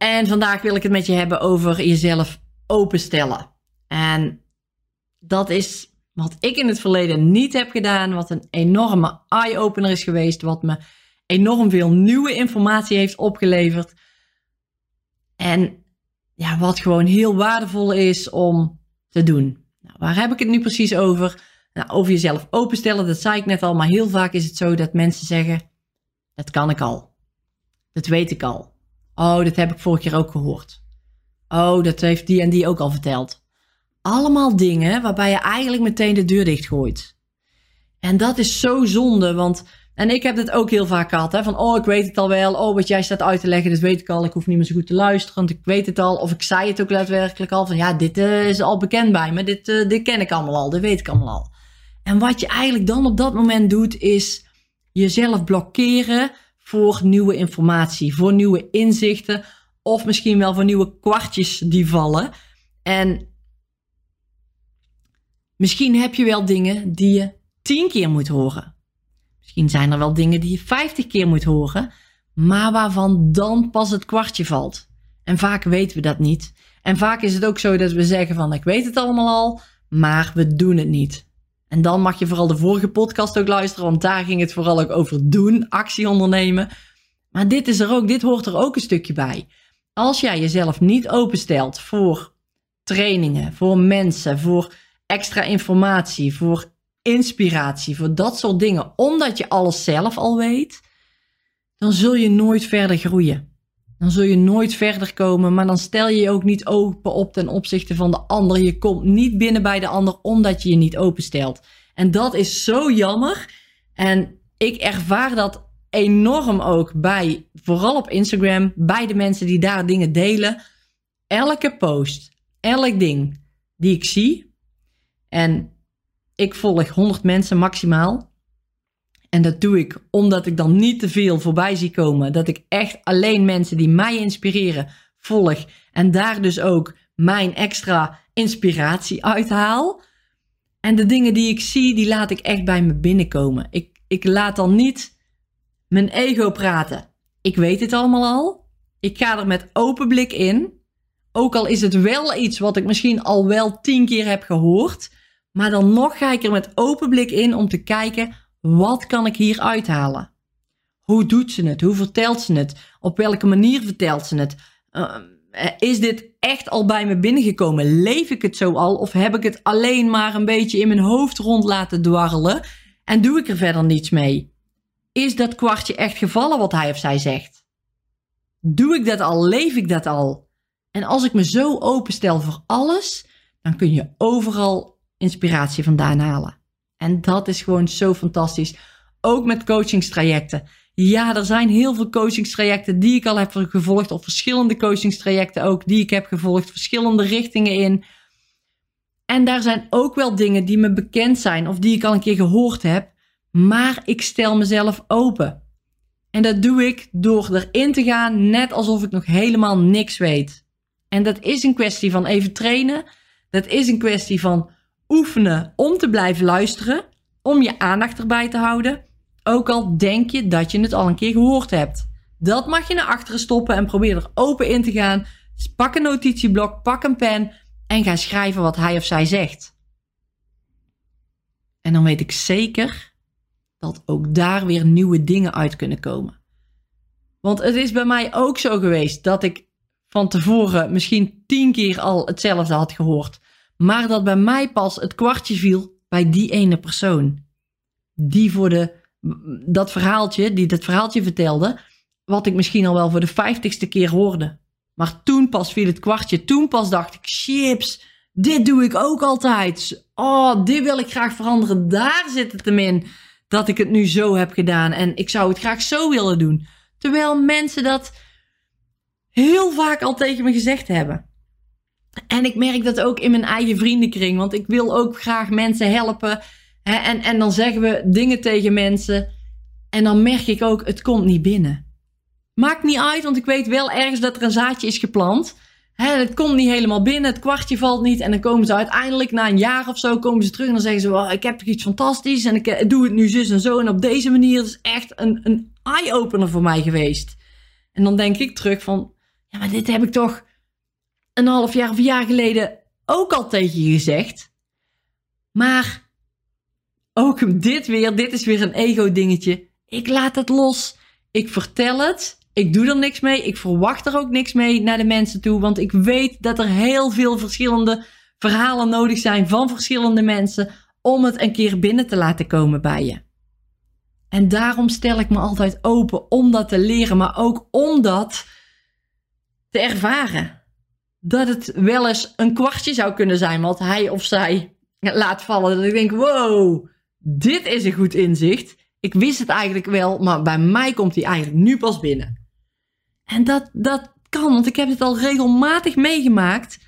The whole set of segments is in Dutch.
En vandaag wil ik het met je hebben over jezelf openstellen. En dat is wat ik in het verleden niet heb gedaan, wat een enorme eye-opener is geweest, wat me enorm veel nieuwe informatie heeft opgeleverd. En ja, wat gewoon heel waardevol is om te doen. Nou, waar heb ik het nu precies over? Nou, over jezelf openstellen, dat zei ik net al, maar heel vaak is het zo dat mensen zeggen: Dat kan ik al. Dat weet ik al. Oh, dat heb ik vorige keer ook gehoord. Oh, dat heeft die en die ook al verteld. Allemaal dingen waarbij je eigenlijk meteen de deur dichtgooit. En dat is zo zonde, want. En ik heb dit ook heel vaak gehad. Hè, van, oh, ik weet het al wel. Oh, wat jij staat uit te leggen, dat weet ik al. Ik hoef niet meer zo goed te luisteren, want ik weet het al. Of ik zei het ook daadwerkelijk al. Van, ja, dit uh, is al bekend bij me. Dit, uh, dit ken ik allemaal al. Dit weet ik allemaal al. En wat je eigenlijk dan op dat moment doet, is jezelf blokkeren voor nieuwe informatie, voor nieuwe inzichten of misschien wel voor nieuwe kwartjes die vallen. En misschien heb je wel dingen die je tien keer moet horen. Misschien zijn er wel dingen die je vijftig keer moet horen, maar waarvan dan pas het kwartje valt. En vaak weten we dat niet. En vaak is het ook zo dat we zeggen van ik weet het allemaal al, maar we doen het niet. En dan mag je vooral de vorige podcast ook luisteren, want daar ging het vooral ook over doen, actie ondernemen. Maar dit is er ook, dit hoort er ook een stukje bij. Als jij jezelf niet openstelt voor trainingen, voor mensen, voor extra informatie, voor inspiratie, voor dat soort dingen, omdat je alles zelf al weet, dan zul je nooit verder groeien. Dan zul je nooit verder komen, maar dan stel je je ook niet open op ten opzichte van de ander. Je komt niet binnen bij de ander omdat je je niet openstelt. En dat is zo jammer. En ik ervaar dat enorm ook bij, vooral op Instagram, bij de mensen die daar dingen delen. Elke post, elk ding die ik zie. En ik volg 100 mensen maximaal. En dat doe ik omdat ik dan niet te veel voorbij zie komen. Dat ik echt alleen mensen die mij inspireren volg. En daar dus ook mijn extra inspiratie uithaal. En de dingen die ik zie, die laat ik echt bij me binnenkomen. Ik, ik laat dan niet mijn ego praten. Ik weet het allemaal al. Ik ga er met open blik in. Ook al is het wel iets wat ik misschien al wel tien keer heb gehoord. Maar dan nog ga ik er met open blik in om te kijken wat kan ik hier uithalen? Hoe doet ze het? Hoe vertelt ze het? Op welke manier vertelt ze het? Uh, is dit echt al bij me binnengekomen? Leef ik het zo al? Of heb ik het alleen maar een beetje in mijn hoofd rond laten dwarrelen? En doe ik er verder niets mee? Is dat kwartje echt gevallen wat hij of zij zegt? Doe ik dat al? Leef ik dat al? En als ik me zo openstel voor alles, dan kun je overal inspiratie vandaan halen. En dat is gewoon zo fantastisch. Ook met coachingstrajecten. Ja, er zijn heel veel coachingstrajecten die ik al heb gevolgd, of verschillende coachingstrajecten ook die ik heb gevolgd, verschillende richtingen in. En daar zijn ook wel dingen die me bekend zijn of die ik al een keer gehoord heb, maar ik stel mezelf open. En dat doe ik door erin te gaan, net alsof ik nog helemaal niks weet. En dat is een kwestie van even trainen. Dat is een kwestie van oefenen om te blijven luisteren, om je aandacht erbij te houden, ook al denk je dat je het al een keer gehoord hebt. Dat mag je naar achteren stoppen en probeer er open in te gaan. Pak een notitieblok, pak een pen en ga schrijven wat hij of zij zegt. En dan weet ik zeker dat ook daar weer nieuwe dingen uit kunnen komen. Want het is bij mij ook zo geweest dat ik van tevoren misschien tien keer al hetzelfde had gehoord. Maar dat bij mij pas het kwartje viel bij die ene persoon. Die voor de, dat verhaaltje, die dat verhaaltje vertelde, wat ik misschien al wel voor de vijftigste keer hoorde. Maar toen pas viel het kwartje. Toen pas dacht ik, chips, dit doe ik ook altijd. Oh, dit wil ik graag veranderen. Daar zit het hem in dat ik het nu zo heb gedaan. En ik zou het graag zo willen doen. Terwijl mensen dat heel vaak al tegen me gezegd hebben. En ik merk dat ook in mijn eigen vriendenkring, want ik wil ook graag mensen helpen. Hè? En, en dan zeggen we dingen tegen mensen. En dan merk ik ook, het komt niet binnen. Maakt niet uit, want ik weet wel ergens dat er een zaadje is geplant. Hè, het komt niet helemaal binnen, het kwartje valt niet. En dan komen ze uiteindelijk, na een jaar of zo, komen ze terug en dan zeggen ze: oh, Ik heb toch iets fantastisch en ik eh, doe het nu zus en zo. En op deze manier is echt een, een eye-opener voor mij geweest. En dan denk ik terug van: Ja, maar dit heb ik toch een half jaar of een jaar geleden ook al tegen je gezegd. Maar ook dit weer, dit is weer een ego-dingetje. Ik laat het los. Ik vertel het. Ik doe er niks mee. Ik verwacht er ook niks mee naar de mensen toe. Want ik weet dat er heel veel verschillende verhalen nodig zijn van verschillende mensen. Om het een keer binnen te laten komen bij je. En daarom stel ik me altijd open om dat te leren. Maar ook om dat te ervaren. Dat het wel eens een kwartje zou kunnen zijn wat hij of zij laat vallen. Dat ik denk, wow, dit is een goed inzicht. Ik wist het eigenlijk wel, maar bij mij komt hij eigenlijk nu pas binnen. En dat, dat kan, want ik heb het al regelmatig meegemaakt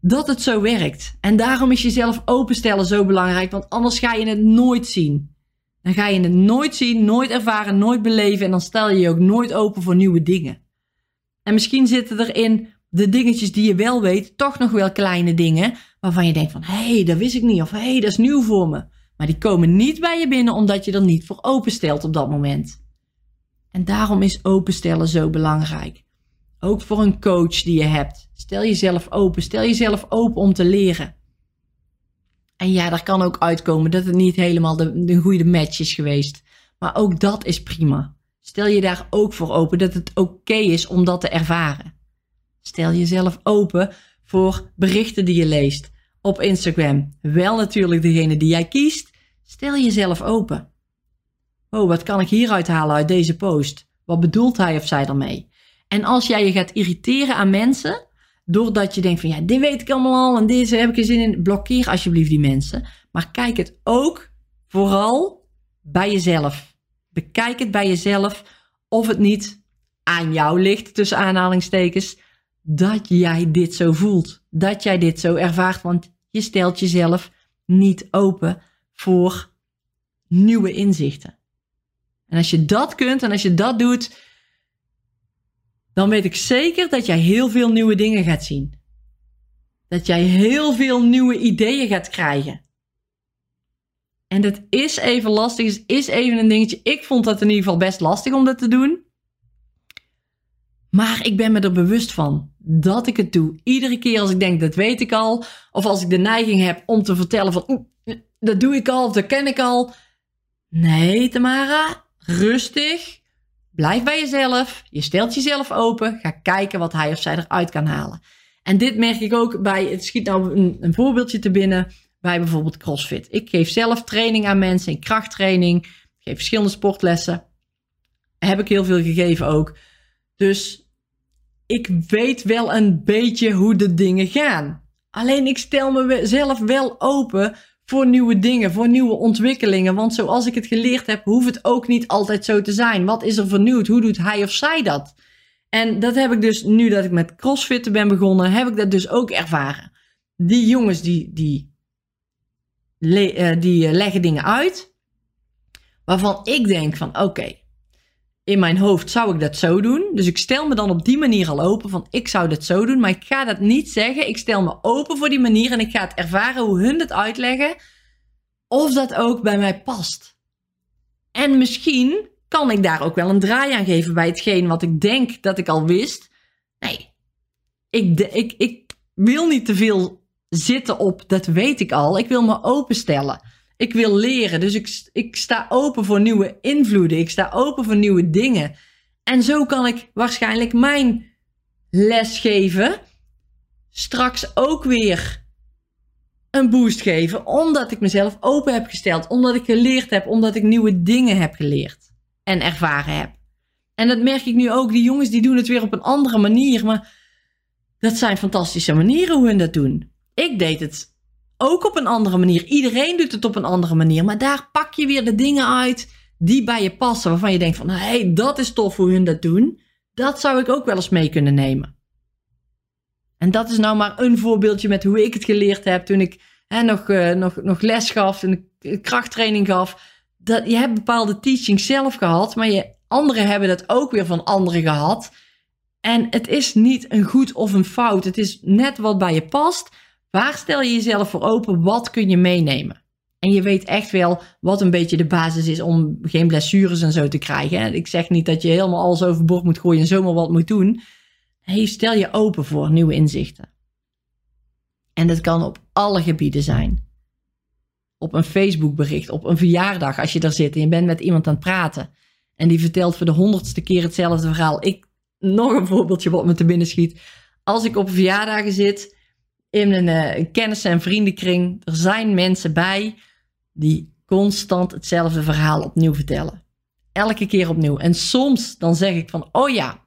dat het zo werkt. En daarom is jezelf openstellen zo belangrijk, want anders ga je het nooit zien. Dan ga je het nooit zien, nooit ervaren, nooit beleven en dan stel je je ook nooit open voor nieuwe dingen. En misschien zitten er in de dingetjes die je wel weet, toch nog wel kleine dingen waarvan je denkt van, hé, hey, dat wist ik niet of hé, hey, dat is nieuw voor me. Maar die komen niet bij je binnen omdat je er niet voor openstelt op dat moment. En daarom is openstellen zo belangrijk. Ook voor een coach die je hebt. Stel jezelf open. Stel jezelf open om te leren. En ja, daar kan ook uitkomen dat het niet helemaal de, de goede match is geweest. Maar ook dat is prima. Stel je daar ook voor open dat het oké is om dat te ervaren. Stel jezelf open voor berichten die je leest op Instagram. Wel natuurlijk degene die jij kiest. Stel jezelf open. Oh, wat kan ik hieruit halen uit deze post? Wat bedoelt hij of zij ermee? En als jij je gaat irriteren aan mensen, doordat je denkt van ja, dit weet ik allemaal al en deze heb ik er zin in, blokkeer alsjeblieft die mensen. Maar kijk het ook vooral bij jezelf. Bekijk het bij jezelf of het niet aan jou ligt, tussen aanhalingstekens, dat jij dit zo voelt. Dat jij dit zo ervaart, want je stelt jezelf niet open voor nieuwe inzichten. En als je dat kunt en als je dat doet, dan weet ik zeker dat jij heel veel nieuwe dingen gaat zien. Dat jij heel veel nieuwe ideeën gaat krijgen. En dat is even lastig, is, is even een dingetje. Ik vond dat in ieder geval best lastig om dat te doen. Maar ik ben me er bewust van dat ik het doe. Iedere keer als ik denk, dat weet ik al. Of als ik de neiging heb om te vertellen van, dat doe ik al of dat ken ik al. Nee, Tamara, rustig. Blijf bij jezelf. Je stelt jezelf open. Ga kijken wat hij of zij eruit kan halen. En dit merk ik ook bij, het schiet nou een, een voorbeeldje te binnen, bij bijvoorbeeld CrossFit. Ik geef zelf training aan mensen in krachttraining. Ik geef verschillende sportlessen. Heb ik heel veel gegeven ook. Dus ik weet wel een beetje hoe de dingen gaan. Alleen ik stel mezelf wel open voor nieuwe dingen, voor nieuwe ontwikkelingen. Want zoals ik het geleerd heb, hoeft het ook niet altijd zo te zijn. Wat is er vernieuwd? Hoe doet hij of zij dat? En dat heb ik dus, nu dat ik met crossfitten ben begonnen, heb ik dat dus ook ervaren. Die jongens die, die, uh, die uh, leggen dingen uit, waarvan ik denk van oké, in mijn hoofd zou ik dat zo doen. Dus ik stel me dan op die manier al open van ik zou dat zo doen. Maar ik ga dat niet zeggen. Ik stel me open voor die manier en ik ga het ervaren hoe hun het uitleggen. Of dat ook bij mij past. En misschien kan ik daar ook wel een draai aan geven bij hetgeen wat ik denk dat ik al wist. Nee, ik, ik, ik wil niet te veel zitten op dat weet ik al. Ik wil me openstellen. Ik wil leren, dus ik, ik sta open voor nieuwe invloeden. Ik sta open voor nieuwe dingen. En zo kan ik waarschijnlijk mijn les geven. Straks ook weer een boost geven. Omdat ik mezelf open heb gesteld. Omdat ik geleerd heb. Omdat ik nieuwe dingen heb geleerd. En ervaren heb. En dat merk ik nu ook. Die jongens die doen het weer op een andere manier. Maar dat zijn fantastische manieren hoe hun dat doen. Ik deed het ook op een andere manier. Iedereen doet het op een andere manier. Maar daar pak je weer de dingen uit die bij je passen. Waarvan je denkt van, hé, hey, dat is tof hoe hun dat doen. Dat zou ik ook wel eens mee kunnen nemen. En dat is nou maar een voorbeeldje met hoe ik het geleerd heb toen ik hè, nog, uh, nog, nog les gaf, ik krachttraining gaf. Dat, je hebt bepaalde teachings zelf gehad, maar je, anderen hebben dat ook weer van anderen gehad. En het is niet een goed of een fout. Het is net wat bij je past. Waar stel je jezelf voor open? Wat kun je meenemen? En je weet echt wel wat een beetje de basis is om geen blessures en zo te krijgen. Ik zeg niet dat je helemaal alles overboord moet gooien en zomaar wat moet doen. Hey, stel je open voor nieuwe inzichten. En dat kan op alle gebieden zijn. Op een Facebookbericht, op een verjaardag als je daar zit en je bent met iemand aan het praten. En die vertelt voor de honderdste keer hetzelfde verhaal. Ik, nog een voorbeeldje wat me te binnen schiet. Als ik op verjaardagen zit, in een, uh, een kennis- en vriendenkring, er zijn mensen bij die constant hetzelfde verhaal opnieuw vertellen. Elke keer opnieuw. En soms dan zeg ik van, oh ja,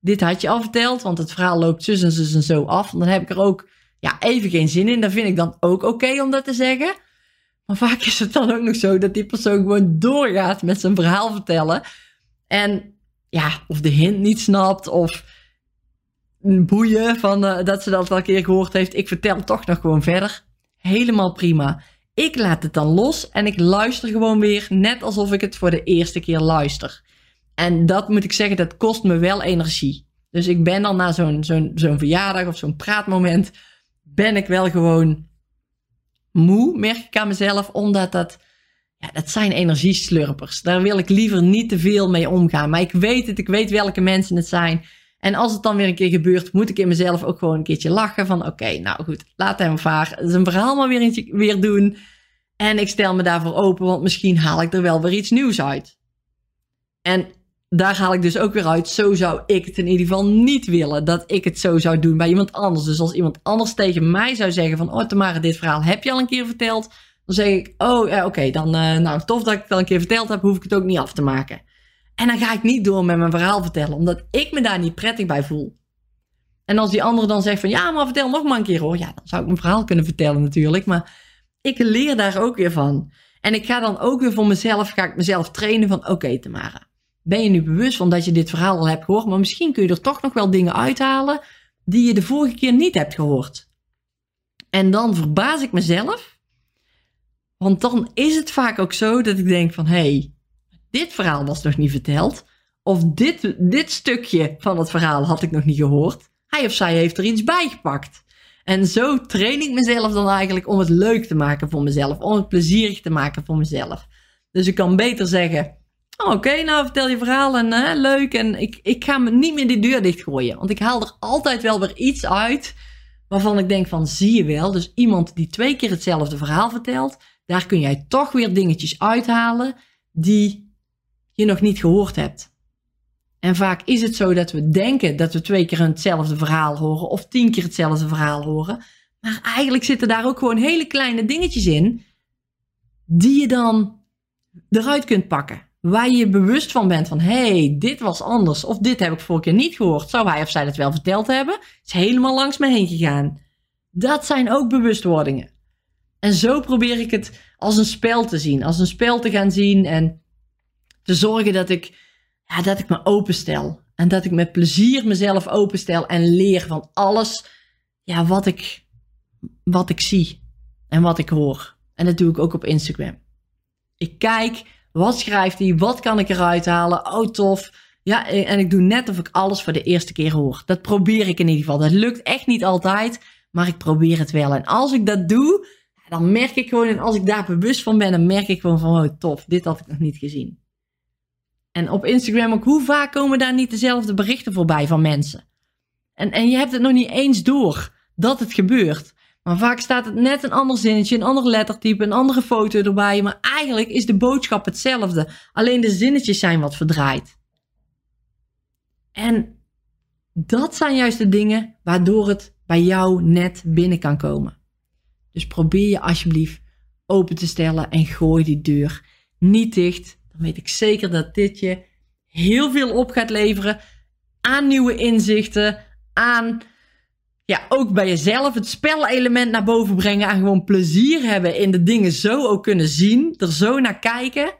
dit had je al verteld, want het verhaal loopt zus en zus en zo af. En dan heb ik er ook ja, even geen zin in. Dan vind ik dan ook oké om dat te zeggen. Maar vaak is het dan ook nog zo dat die persoon gewoon doorgaat met zijn verhaal vertellen. En ja, of de hint niet snapt of boeien van uh, dat ze dat al een keer gehoord heeft. Ik vertel toch nog gewoon verder. Helemaal prima. Ik laat het dan los en ik luister gewoon weer net alsof ik het voor de eerste keer luister. En dat moet ik zeggen, dat kost me wel energie. Dus ik ben dan na zo'n zo'n zo'n verjaardag of zo'n praatmoment, ben ik wel gewoon moe, merk ik aan mezelf, omdat dat, ja, dat zijn energieslurpers. Daar wil ik liever niet te veel mee omgaan. Maar ik weet het, ik weet welke mensen het zijn. En als het dan weer een keer gebeurt, moet ik in mezelf ook gewoon een keertje lachen van oké, nou goed, laat hem vaar zijn verhaal maar weer, weer doen. En ik stel me daarvoor open, want misschien haal ik er wel weer iets nieuws uit. En daar haal ik dus ook weer uit. Zo zou ik het in ieder geval niet willen. Dat ik het zo zou doen bij iemand anders. Dus als iemand anders tegen mij zou zeggen van... Oh Tamara, dit verhaal heb je al een keer verteld. Dan zeg ik, oh ja, oké, dan uh, nou tof dat ik het al een keer verteld heb. Hoef ik het ook niet af te maken. En dan ga ik niet door met mijn verhaal vertellen. Omdat ik me daar niet prettig bij voel. En als die andere dan zegt van... Ja, maar vertel nog maar een keer hoor. Ja, dan zou ik mijn verhaal kunnen vertellen natuurlijk. Maar ik leer daar ook weer van. En ik ga dan ook weer voor mezelf... Ga ik mezelf trainen van... Oké Tamara ben je nu bewust van dat je dit verhaal al hebt gehoord, maar misschien kun je er toch nog wel dingen uithalen die je de vorige keer niet hebt gehoord. En dan verbaas ik mezelf, want dan is het vaak ook zo dat ik denk van, hé, hey, dit verhaal was nog niet verteld, of dit, dit stukje van het verhaal had ik nog niet gehoord. Hij of zij heeft er iets bij gepakt. En zo train ik mezelf dan eigenlijk om het leuk te maken voor mezelf, om het plezierig te maken voor mezelf. Dus ik kan beter zeggen, Oh, oké, nou vertel je verhaal en uh, leuk. En ik, ik ga me niet meer die deur dichtgooien. Want ik haal er altijd wel weer iets uit waarvan ik denk van zie je wel. Dus iemand die twee keer hetzelfde verhaal vertelt, daar kun jij toch weer dingetjes uithalen die je nog niet gehoord hebt. En vaak is het zo dat we denken dat we twee keer hetzelfde verhaal horen of tien keer hetzelfde verhaal horen. Maar eigenlijk zitten daar ook gewoon hele kleine dingetjes in die je dan eruit kunt pakken waar je bewust van bent van hey, dit was anders of dit heb ik vorige keer niet gehoord. Zou hij of zij dat wel verteld hebben? Is helemaal langs me heen gegaan. Dat zijn ook bewustwordingen. En zo probeer ik het als een spel te zien, als een spel te gaan zien en te zorgen dat ik, ja, dat ik me openstel. En dat ik met plezier mezelf openstel en leer van alles ja, wat, ik, wat ik zie en wat ik hoor. En dat doe ik ook op Instagram. Ik kijk wat schrijft hij? Wat kan ik eruit halen? Oh, tof. Ja, en ik doe net of ik alles voor de eerste keer hoor. Dat probeer ik in ieder geval. Dat lukt echt niet altijd, maar ik probeer het wel. En als ik dat doe, dan merk ik gewoon, en als ik daar bewust van ben, dan merk ik gewoon van, oh tof, dit had ik nog niet gezien. En op Instagram ook, hoe vaak komen daar niet dezelfde berichten voorbij van mensen? En, en je hebt het nog niet eens door dat het gebeurt. Maar vaak staat het net een ander zinnetje, een ander lettertype, een andere foto erbij. Maar eigenlijk is de boodschap hetzelfde. Alleen de zinnetjes zijn wat verdraaid. En dat zijn juist de dingen waardoor het bij jou net binnen kan komen. Dus probeer je alsjeblieft open te stellen en gooi die deur niet dicht. Dan weet ik zeker dat dit je heel veel op gaat leveren aan nieuwe inzichten, aan ja, ook bij jezelf het spelelement naar boven brengen en gewoon plezier hebben in de dingen zo ook kunnen zien, er zo naar kijken.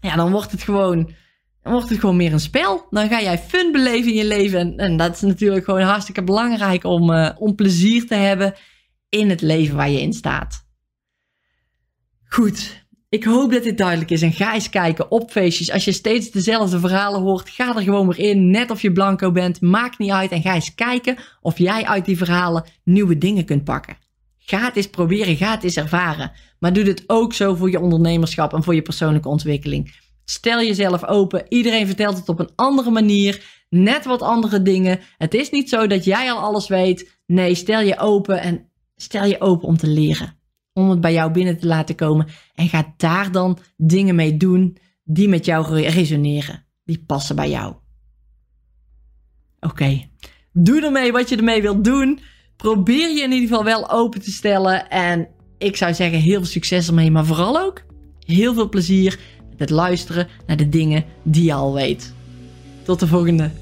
Ja, dan wordt het gewoon Dan wordt het gewoon meer een spel. Dan ga jij fun beleven in je leven. En, dat is natuurlijk gewoon hartstikke belangrijk om, uh, om plezier te hebben in het leven waar je in staat. Goed, ik hoop dat dit duidelijk is. En ga eens kijken op feestjes. Als je steeds dezelfde verhalen hoort, ga er gewoon weer in. Net of je blanco bent, maakt niet uit. En ga eens kijken of jij uit die verhalen nieuwe dingen kunt pakken. Ga het eens proberen, ga het eens ervaren. Maar doe dit ook zo voor je ondernemerschap en voor je persoonlijke ontwikkeling. Stel jezelf open. Iedereen vertelt het op een andere manier. Net wat andere dingen. Het is niet zo dat jij al alles weet. Nee, stel je open en stel je open om te leren om het bij jou binnen te laten komen. En ga daar dan dingen mee doen die met jou resoneren. Die passen bij jou. Oké, doe ermee wat je ermee wilt doen. Probeer je in ieder geval wel open te stellen. En ik zou zeggen, heel veel succes ermee. Maar vooral ook heel veel plezier met het luisteren naar de dingen die je al weet. Tot de volgende.